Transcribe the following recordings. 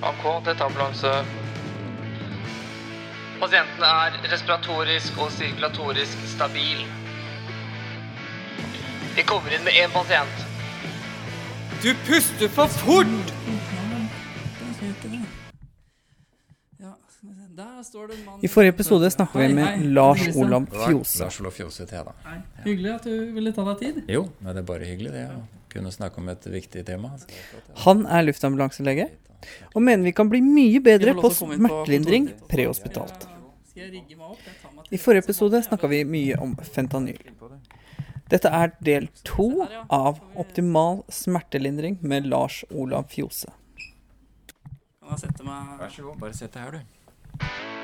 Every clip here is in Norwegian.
AK, dette er ambulanse. Pasienten er respiratorisk og sirkulatorisk stabil. Vi kommer inn med én pasient. Du puster for fort! I forrige episode snakka vi med hei, Lars. Olav Fjose. Lars Olav Fjose til da. Hei. Hyggelig at du ville ta deg tid. Jo, det er bare hyggelig det å kunne snakke om et viktig tema. Han er luftambulanselege og mener vi kan bli mye bedre på smertelindring prehospitalt. I forrige episode snakka vi mye om fentanyl. Dette er del to av Optimal smertelindring med Lars Olav Fjose. Kan jeg sette meg Vær så god, bare sett deg her, du.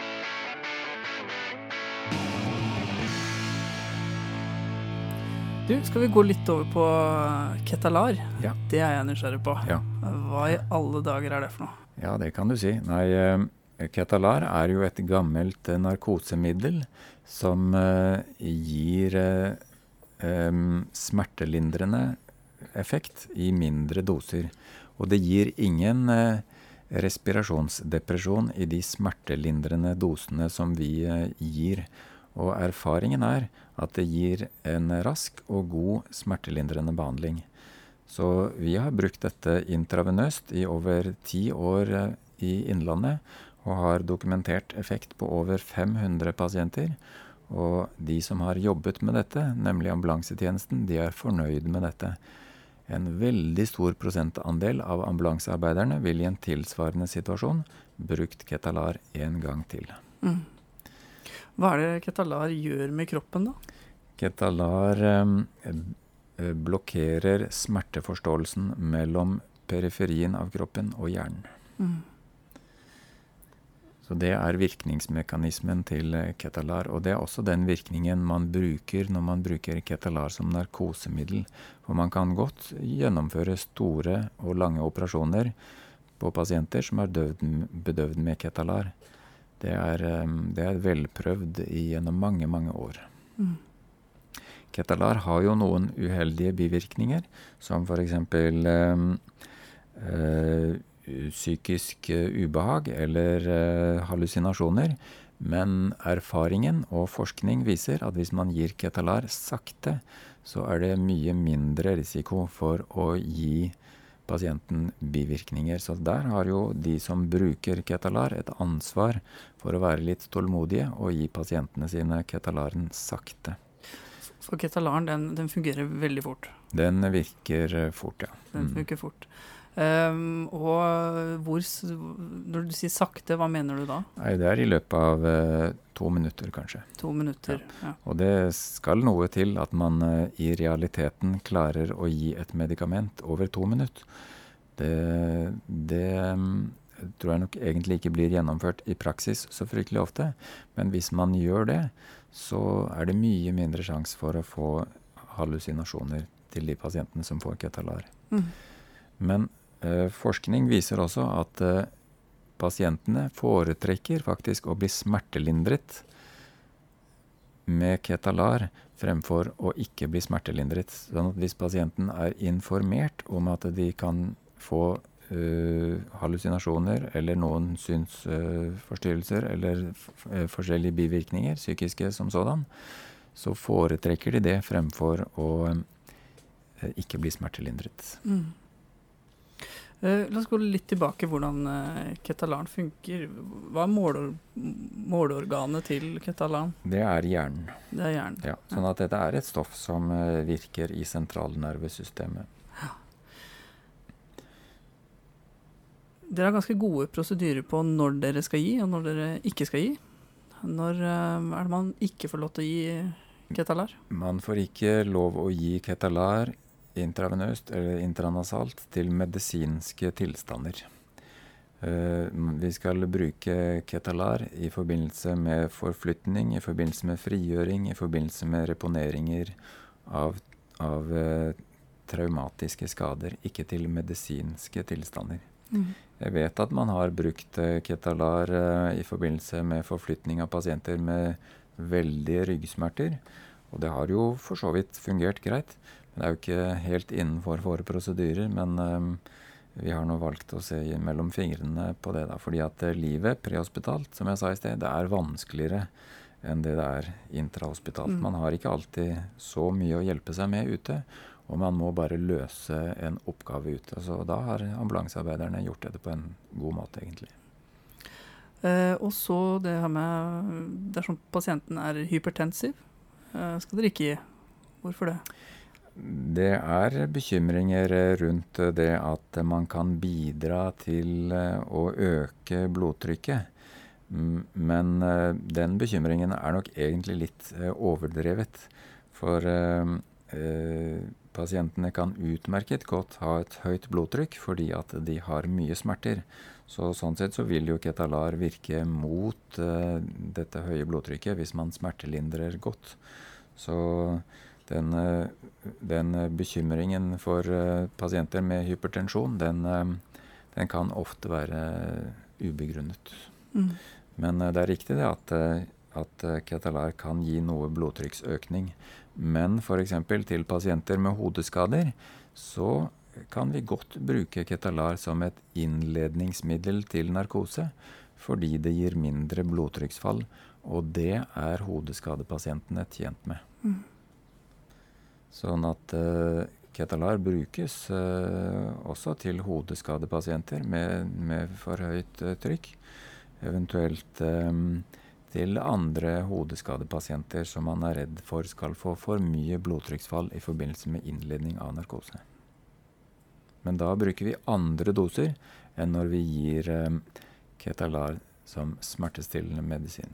Du, skal vi gå litt over på Ketalar? Ja. Det er jeg nysgjerrig på. Ja. Hva i alle dager er det for noe? Ja, det kan du si. Nei, eh, Ketalar er jo et gammelt eh, narkosemiddel som eh, gir eh, smertelindrende effekt i mindre doser. Og det gir ingen eh, respirasjonsdepresjon i de smertelindrende dosene som vi eh, gir. Og erfaringen er at det gir en rask og god smertelindrende behandling. Så vi har brukt dette intravenøst i over ti år eh, i Innlandet, og har dokumentert effekt på over 500 pasienter. Og de som har jobbet med dette, nemlig ambulansetjenesten, de er fornøyd med dette. En veldig stor prosentandel av ambulansearbeiderne vil i en tilsvarende situasjon brukt Ketalar en gang til. Mm. Hva er det Ketalar gjør med kroppen, da? Ketalar eh, eh, blokkerer smerteforståelsen mellom periferien av kroppen og hjernen. Mm. Så det er virkningsmekanismen til eh, Ketalar. Og det er også den virkningen man bruker når man bruker Ketalar som narkosemiddel. For man kan godt gjennomføre store og lange operasjoner på pasienter som er bedøvd med Ketalar. Det er, det er velprøvd gjennom mange, mange år. Mm. Ketalar har jo noen uheldige bivirkninger, som f.eks. Eh, eh, psykisk eh, ubehag eller eh, hallusinasjoner. Men erfaringen og forskning viser at hvis man gir Ketalar sakte, så er det mye mindre risiko for å gi pasienten bivirkninger. Så der har jo de som bruker Ketalar et ansvar for å være litt tålmodige og gi pasientene sine Ketalaren sakte. For Ketalaren den, den fungerer veldig fort. Den virker fort, ja. Den Mm. funker fort. Ehm, og hvor Når du sier sakte, hva mener du da? Nei, det er i løpet av uh, to minutter, kanskje. To minutter? Ja. Og det skal noe til at man uh, i realiteten klarer å gi et medikament over to minutter. Det, det um, tror jeg nok egentlig ikke blir gjennomført i praksis så fryktelig ofte. Men hvis man gjør det, så er det mye mindre sjanse for å få hallusinasjoner til de pasientene som får Ketalar. Mm. Men forskning viser også at eh, pasientene foretrekker faktisk å bli smertelindret med Ketalar fremfor å ikke bli smertelindret. Sånn at hvis pasienten er informert om at de kan få uh, hallusinasjoner eller noen synsforstyrrelser eller f eh, forskjellige bivirkninger, psykiske som sådan, så foretrekker de det fremfor å eh, ikke bli smertelindret. Mm. Eh, la oss gå litt tilbake hvordan uh, Ketalaren funker. Hva er målor måleorganet til Ketalan? Det er hjernen. Det er hjernen. Ja, sånn at dette er et stoff som eh, virker i sentralnervesystemet. Dere har ganske gode prosedyrer på når dere skal gi, og når dere ikke skal gi. Når eh, er det man ikke får lov til å gi Ketalar? Man får ikke lov å gi Ketalar intravenøst eller intranasalt til medisinske tilstander. Eh, vi skal bruke Ketalar i forbindelse med forflytning, i forbindelse med frigjøring, i forbindelse med reponeringer av, av eh, traumatiske skader, ikke til medisinske tilstander. Mm. Jeg vet at man har brukt eh, Ketalar i forbindelse med forflytning av pasienter med veldige ryggsmerter. Og det har jo for så vidt fungert greit. Det er jo ikke helt innenfor våre prosedyrer. Men eh, vi har nå valgt å se mellom fingrene på det, da. Fordi at eh, livet prehospitalt, som jeg sa i sted, det er vanskeligere enn det det er intrahospitalt. Mm. Man har ikke alltid så mye å hjelpe seg med ute. Og man må bare løse en oppgave ute. Så da har ambulansearbeiderne gjort dette på en god måte, egentlig. Eh, og så det her med Dersom pasienten er hypertensiv, eh, skal dere ikke gi. Hvorfor det? Det er bekymringer rundt det at man kan bidra til eh, å øke blodtrykket. Men eh, den bekymringen er nok egentlig litt eh, overdrevet. For eh, eh, pasientene kan utmerket godt ha et høyt blodtrykk fordi at de har mye smerter. Så sånn sett så vil jo Ketalar virke mot eh, dette høye blodtrykket hvis man smertelindrer godt. Så den, eh, den bekymringen for eh, pasienter med hypertensjon, den, eh, den kan ofte være ubegrunnet. Mm. Men det er riktig det at, at Ketalar kan gi noe blodtrykksøkning. Men f.eks. til pasienter med hodeskader så kan vi godt bruke Ketalar som et innledningsmiddel til narkose, fordi det gir mindre blodtrykksfall, og det er hodeskadepasientene tjent med. Mm. Sånn at uh, Ketalar brukes uh, også til hodeskadepasienter med, med for høyt uh, trykk. Eventuelt um, til andre hodeskadepasienter som man er redd for skal få for mye blodtrykksfall i forbindelse med innledning av narkose. Men da bruker vi andre doser enn når vi gir um, Ketalar som smertestillende medisin.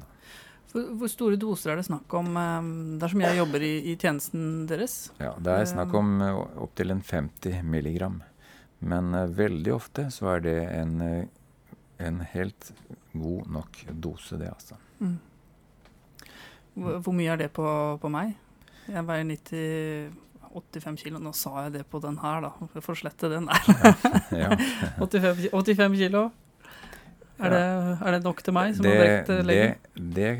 Hvor, store doser er det snakk om eh, dersom jeg jobber i, i tjenesten deres? Ja, Det er snakk om eh, opptil en 50 milligram. Men eh, veldig ofte så er det en, eh, en helt god nok dose, det, altså. Mm. Hvor, hvor mye er det på, på meg? Jeg veier 90 85 kilo. Nå sa jeg det på den her, da. Jeg får slette den der. Ja. 85, 85 kilo. Er, det, er det nok til meg som har brekt eh, leggen? det, det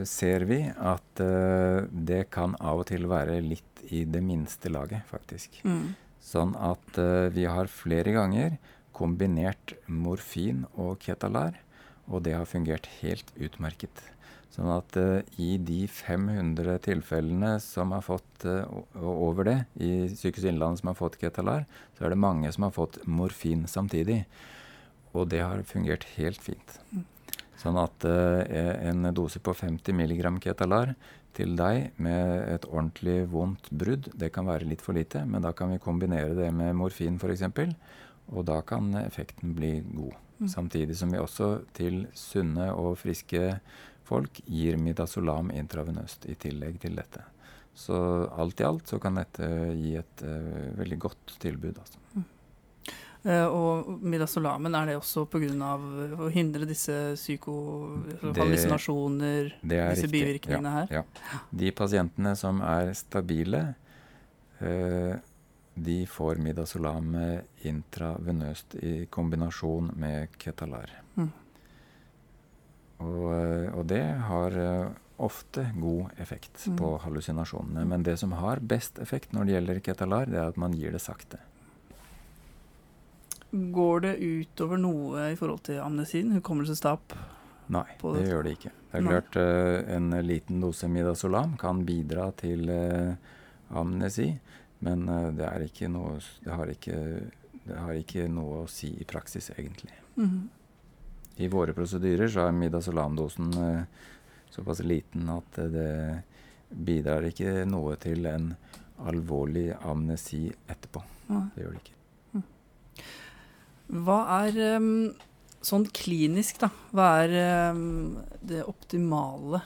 eh, ser vi at uh, det kan av og til være litt i det minste laget, faktisk. Mm. Sånn at uh, vi har flere ganger kombinert morfin og Ketalar, og det har fungert helt utmerket. Sånn at uh, i de 500 tilfellene som har fått, uh, over det, i Sykehuset Innlandet som har fått Ketalar, så er det mange som har fått morfin samtidig. Og det har fungert helt fint. Sånn at eh, en dose på 50 mg Ketalar til deg med et ordentlig vondt brudd, det kan være litt for lite, men da kan vi kombinere det med morfin f.eks., og da kan effekten bli god. Samtidig som vi også til sunne og friske folk gir midazolam intravenøst i tillegg til dette. Så alt i alt så kan dette gi et uh, veldig godt tilbud. Altså. Eh, og midasolamen, er det også pga. å hindre disse psyko... altså disse riktig. bivirkningene her? Ja. De pasientene som er stabile, eh, de får midazolam intravenøst i kombinasjon med Ketalar. Mm. Og, eh, og det har eh, ofte god effekt Mm. på hallusinasjonene. Men det som har best effekt når det gjelder Ketalar, det er at man gir det sakte. Går det utover noe i forhold til amnesien, hukommelsestap? Nei, det det- gjør det ikke. Det er klart uh, En liten dose midazolam kan bidra til uh, amnesi, men uh, det, noe, det, har ikke, det har ikke noe å si i praksis, egentlig. Mhm. I våre prosedyrer så er midazolamdosen såpass liten at det bidrar ikke noe til en alvorlig amnesi etterpå. Nei. Det gjør det ikke. Hva er sånn klinisk, da? Hva er det optimale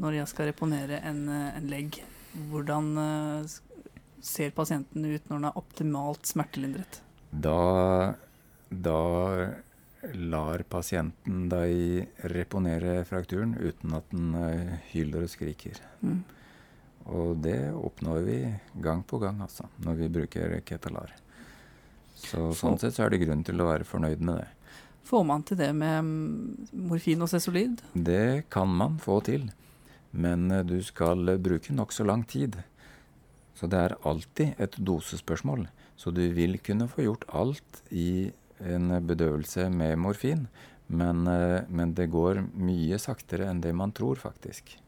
når jeg skal reponere en, eh, en legg? Hvordan eh, ser pasienten ut når den er optimalt smertelindret? Da, da lar pasienten deg reponere frakturen uten at den eh, hyler og skriker. Mm. Og det oppnår vi gang på gang, altså, når vi bruker Ketalar. Så sånn sett så er det grunn til å være fornøyd med det. Får man til det med em, morfin og cesolid? Det kan man få til, men eh, du skal eh, bruke nokså lang tid. Så det er alltid et dosespørsmål. Så du vil kunne få gjort alt i en bedøvelse med morfin, men, eh, men det går mye saktere enn det man tror, faktisk.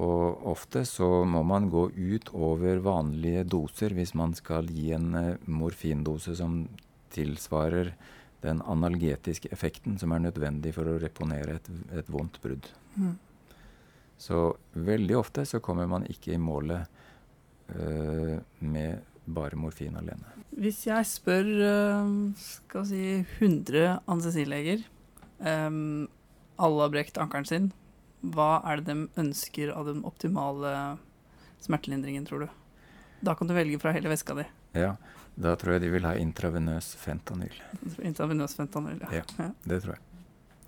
Og ofte så må man gå ut over vanlige doser hvis man skal gi en eh, morfindose som tilsvarer den analgetiske effekten som er nødvendig for å reponere et, et vondt brudd. Mm. Så veldig ofte så kommer man ikke i målet øh, med bare morfin alene. Hvis jeg spør øh, skal si 100 anestesileger um, Alle har brekt ankelen sin. Hva er det de ønsker av den optimale smertelindringen, tror du? Da kan du velge fra hele veska di. Ja, da tror jeg de vil ha intravenøs fentanyl. Intravenøs fentanyl, ja. Ja. Det tror jeg.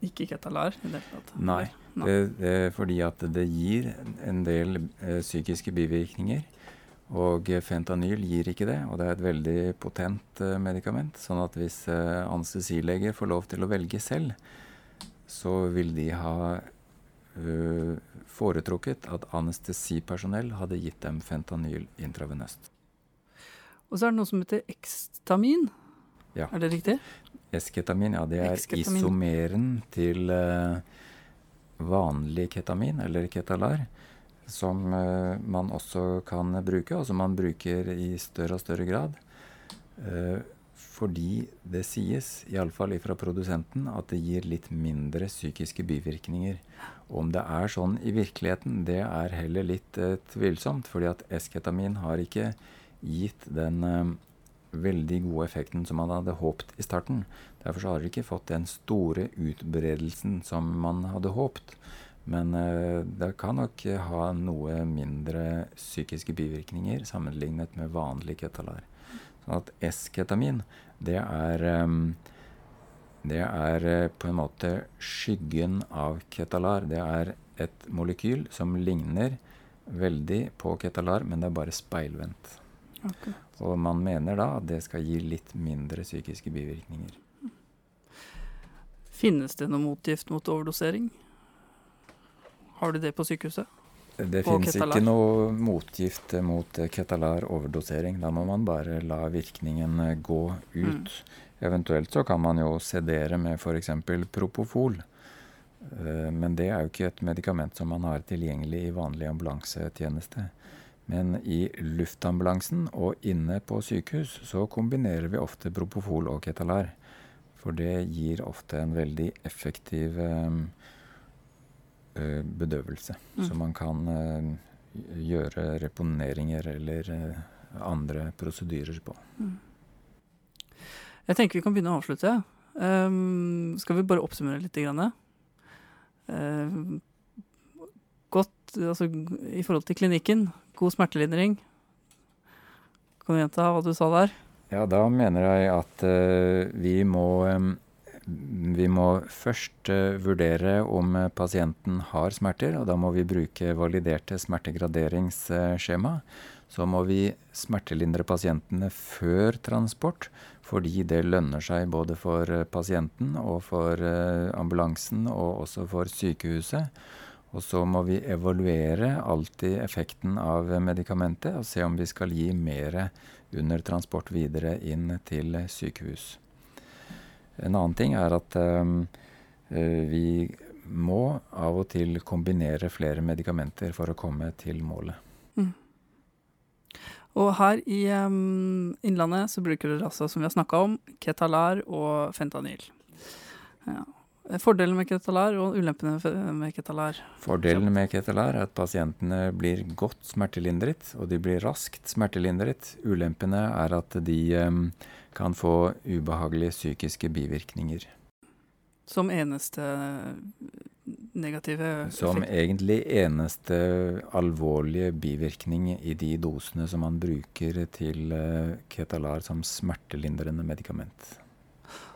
Ikke Ketalar i det hele tatt. Nei. Det, det er fordi at det gir en del eh, psykiske bivirkninger. Og fentanyl gir ikke det, og det er et veldig potent eh, medikament. Sånn at hvis eh, anestesileger får lov til å velge selv, så vil de ha foretrukket at anestesipersonell hadde gitt dem fentanyl intravenøst. Og så er det noe som heter ekstamin. Ja. Er det riktig? Esketamin, ja, det er Eksketamin. isomeren til eh, vanlig ketamin, eller ketalar, som eh, man også kan bruke, og som man bruker i større og større grad. Fordi det sies, iallfall fra produsenten, at det gir litt mindre psykiske bivirkninger. Om det er sånn i virkeligheten, det er heller litt eh, tvilsomt, fordi at esketamin har ikke gitt den eh, veldig gode effekten som man hadde håpt i starten. Derfor har det ikke fått den store utbredelsen som man hadde håpt. Men eh, det kan nok ha noe mindre psykiske bivirkninger sammenlignet med vanlig ketalar. Sånn at esketamin, det er eh, det er eh, på en måte skyggen av ketalar. Det er et molekyl som ligner veldig på ketalar, men det er bare speilvendt. Og man mener da at det skal gi litt mindre psykiske bivirkninger. Finnes det noe motgift mot overdosering? Har du det på sykehuset? Det finnes Ketalar? ikke noe motgift mot eh, ketalar overdosering. Da må man bare la virkningen eh, gå ut. Eventuelt så kan man jo sedere med f.eks. propofol. Eh, Men det er jo ikke et medikament som man har tilgjengelig i vanlig ambulansetjeneste. Men i luftambulansen og inne på sykehus så kombinerer vi ofte propofol og ketalar. For det gir ofte en veldig effektiv eh, bedøvelse. Mm. Så man kan eh, gjøre reponeringer eller eh, andre prosedyrer på. Jeg tenker vi kan begynne å avslutte. Um, skal vi bare oppsummere litt? Ehm, godt altså, i forhold til klinikken. God smertelindring. Kan du gjenta hva du sa der? Ja, da mener jeg at uh, vi må em, vi må først eh, vurdere om eh, pasienten har smerter, og da må vi bruke validerte smertegraderingsskjema. Så må vi smertelindre pasientene før transport, fordi det lønner seg både for eh, pasienten og for ambulansen og også for sykehuset. Og så må vi evaluere alltid effekten av medikamentet og se om vi skal gi mer under transport videre inn til sykehus. En annen ting er at eh, vi må av og til kombinere flere medikamenter for å komme til målet. Og her i um, Innlandet så bruker dere altså, som vi har snakka om, Ketalar og Fentanyl. Ja. Fordelen med Ketalar og ulempene med Ketalar. Fordelen med Ketalar er at pasientene blir godt smertelindret, og de blir raskt smertelindret. Ulempene er at de ehm, kan få ubehagelige psykiske bivirkninger. Som eneste negative Som egentlig eneste alvorlige bivirkning i de dosene som man bruker til eh, Ketalar som smertelindrende medikament.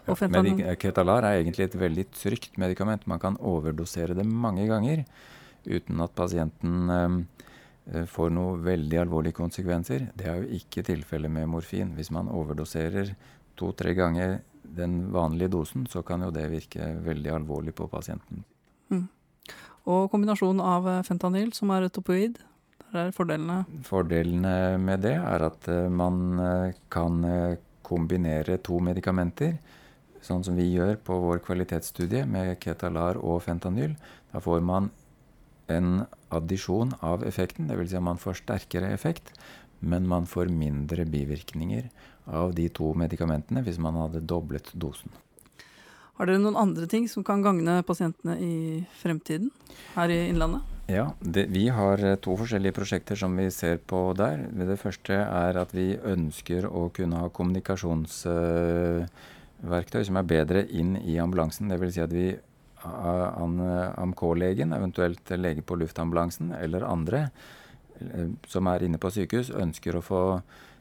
Medik- Ketalar er egentlig et veldig trygt medikament. Man kan overdosere det mange ganger uten at pasienten eh, får noe veldig alvorlige konsekvenser. Det er jo ikke tilfellet med morfin. Hvis man overdoserer to-tre ganger den vanlige dosen, så kan jo det virke veldig alvorlig på pasienten. Og kombinasjonen av eh, fentanyl, som er et opioid, der er fordelene? Fordelene med det er at eh, man eh, kan eh, kombinere to medikamenter, sånn som vi gjør på vår kvalitetsstudie med Ketalar og Fentanyl. Da får man en addisjon av effekten, dvs. Si at man får sterkere effekt, men man får mindre bivirkninger av de to medikamentene hvis man hadde doblet dosen. Har dere noen andre ting som kan gagne pasientene i fremtiden her i Innlandet? Ja, det, vi har eh, to forskjellige prosjekter som vi ser på der. Det første er at vi ønsker å kunne ha kommunikasjonsverktøy som er bedre inn i ambulansen. Dvs. Si at vi AMK-legen, eventuelt lege på luftambulansen eller andre eh, som er inne på sykehus, ønsker å få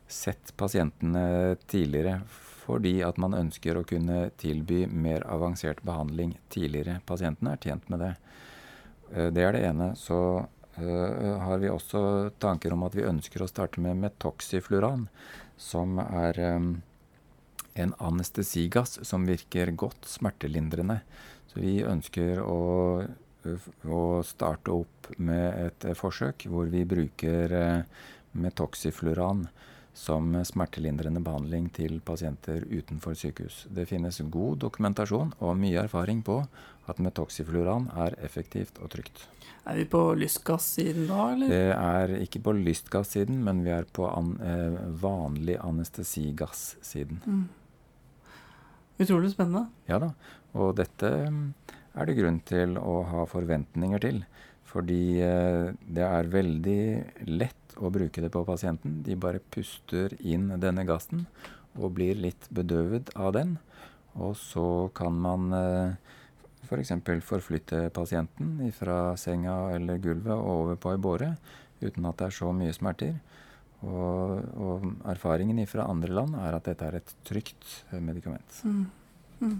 sett pasientene tidligere. Fordi at man ønsker å kunne tilby mer avansert behandling tidligere. Pasientene er tjent med det. Eh, det er det ene. Så uh, har vi også tanker om at vi ønsker å starte med metoxifluran, som er en anestesigass som virker godt smertelindrende. Så vi ønsker å, å starte opp med et forsøk hvor vi bruker metoxifluran som smertelindrende behandling til pasienter utenfor sykehus. Det finnes god dokumentasjon og mye erfaring på at metoxifluran er effektivt og trygt. Er vi på lystgassiden da, eller? Det er ikke på lystgassiden, men vi er på an, eh, vanlig anestesigassiden. Mm. Utrolig spennende. Ja da. Og dette mm, er det grunn til å ha forventninger til. Fordi eh, det er veldig lett å bruke det på pasienten. De bare puster inn denne gassen og blir litt bedøvet av den. Og så kan man eh, f.eks. For forflytte pasienten fra senga eller gulvet og over på ei båre uten at det er så mye smerter. Og, og erfaringen fra andre land er at dette er et trygt eh, medikament. Mm. Mm.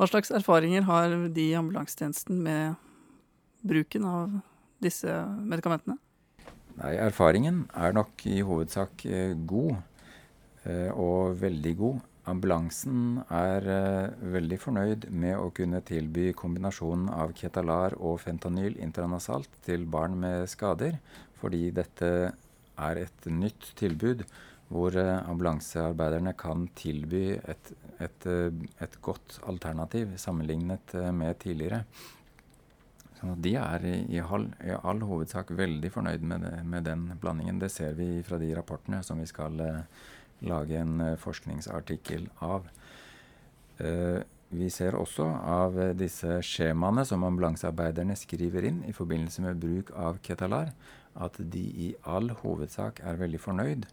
Hva slags erfaringer har de i ambulansetjenesten med bruken av disse medikamentene? Nei, Erfaringen er nok i hovedsak eh, god, eh, og veldig god. Ambulansen er veldig fornøyd med å kunne tilby kombinasjonen av Ketalar og fentanyl intranasalt til barn med skader, fordi dette er et nytt tilbud hvor eh, ambulansearbeiderne kan tilby et, et, eh, et godt alternativ sammenlignet eh, med tidligere. Så de er i, all, i, all, hovedsak veldig fornøyd med, det, med, den blandingen. Det ser vi fra de rapportene som vi skal lage en forskningsartikkel av. vi ser også av disse skjemaene som ambulansearbeiderne skriver inn i forbindelse med bruk av Ketalar, at de i all hovedsak er veldig fornøyd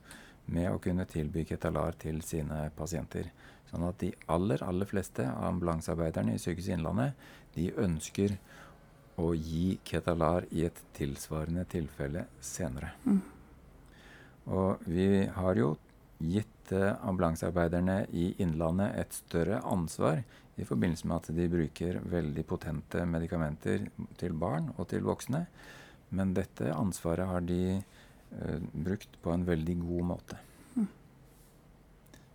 med å kunne tilby Ketalar til sine pasienter. Sånn at de aller, aller fleste av ambulansearbeiderne i Sykehuset Innlandet de ønsker å gi Ketalar i et tilsvarende tilfelle senere. Mm. Og vi har jo gitt uh, ambulansearbeiderne i Innlandet et større ansvar i forbindelse med at de bruker veldig potente medikamenter til barn og til voksne. Men dette ansvaret har de brukt på en veldig god måte. Mm.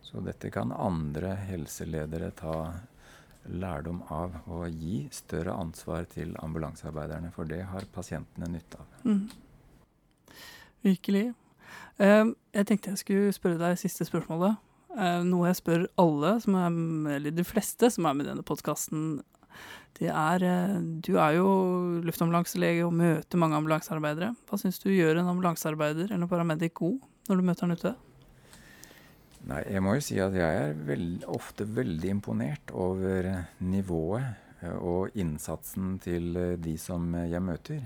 Så dette kan andre helseledere ta lærdom av og gi større ansvar til ambulansearbeiderne, for det har pasientene nytte av. Mm. Virkelig. Uh, jeg tenkte jeg skulle spørre deg siste spørsmålet. Uh, noe jeg spør alle, er, eller de fleste som er med i denne podkasten det er eh, Du er jo luftambulanselege og møter mange ambulansearbeidere. Hva syns du gjør en ambulansearbeider eller paramedic god når du møter han ute? Nei, jeg må jo si at jeg er veld, ofte veldig imponert over nivået eh, og innsatsen til eh, de som jeg møter.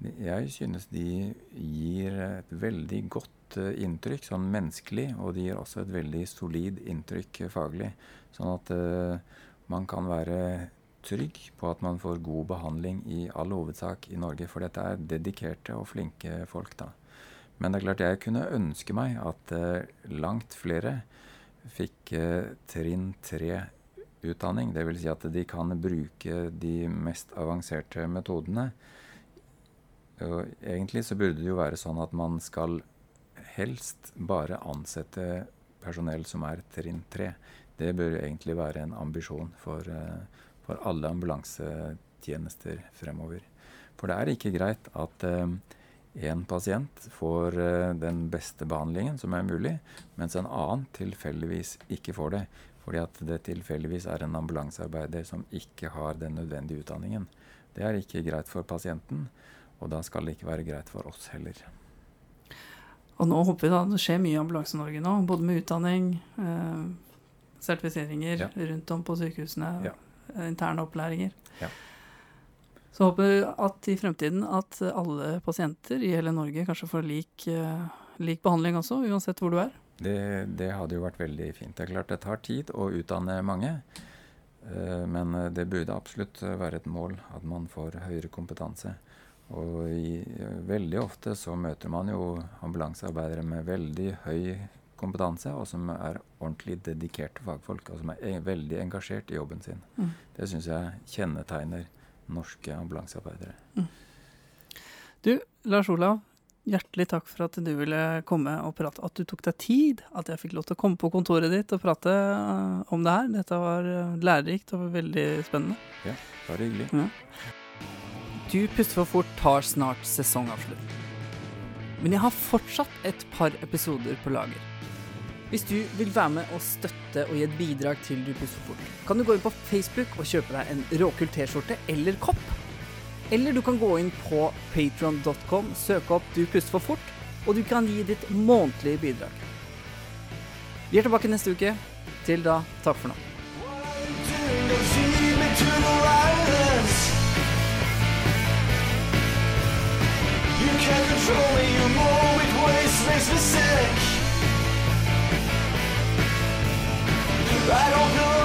Jeg synes de gir et veldig godt inntrykk, sånn menneskelig, og de gir også et veldig solid inntrykk faglig. Sånn at uh, man kan være trygg på at man får god behandling i all hovedsak i Norge. For dette er dedikerte og flinke folk, da. Men det er klart jeg kunne ønske meg at eh, langt flere fikk eh, trinn tre-utdanning. Dvs. Si at de kan bruke de mest avanserte metodene. Og egentlig så burde det jo være sånn at man skal helst bare ansette personell som er trinn tre. Det bør egentlig være en ambisjon for eh, for alle ambulansetjenester fremover. For det er ikke greit at eh, én pasient får eh, den beste behandlingen som er mulig, mens en annen tilfeldigvis ikke får det. Fordi at det tilfeldigvis er en ambulansearbeider som ikke har den nødvendige utdanningen. Det er ikke greit for pasienten, og da skal det ikke være greit for oss heller. Og nå håper vi da det skjer mye i Ambulanse-Norge nå, både med utdanning, eh, sertifiseringer Ja. rundt om på sykehusene, Ja. Eh, interne opplæringer. Ja. Så håper vi at i fremtiden at alle pasienter i hele Norge kanskje får lik, eh, lik behandling også, uansett hvor du er. Det, det hadde jo vært veldig fint. Det er klart det tar tid å utdanne mange. eh, Men det burde absolutt være et mål at man får høyere kompetanse. Og i, veldig ofte så møter man jo ambulansearbeidere med veldig høy kompetanse, og som er ordentlig dedikerte fagfolk, og som er veldig engasjert i jobben sin. Mm. Det syns jeg kjennetegner norske ambulansearbeidere. Du, Lars Olav, hjertelig takk for at du ville komme og prate. At du tok deg tid, at jeg fikk lov til å komme på kontoret ditt og prate eh, om det her. Dette var eh, lærerikt og veldig spennende. Ja, Bare hyggelig. Du puster for fort tar snart sesongavslutt. Men jeg har fortsatt et par episoder på lager. Hvis du vil være med og støtte og gi et bidrag til Du puster for fort, kan du gå inn på Facebook og kjøpe deg en råkul T-skjorte eller kopp. Eller du kan gå inn på patron.com, søke opp Du puster for fort, og du kan gi ditt månedlige bidrag. Vi er tilbake neste uke. Til da, takk for nå. You can't control me, you move with waste, makes me sick. I don't know.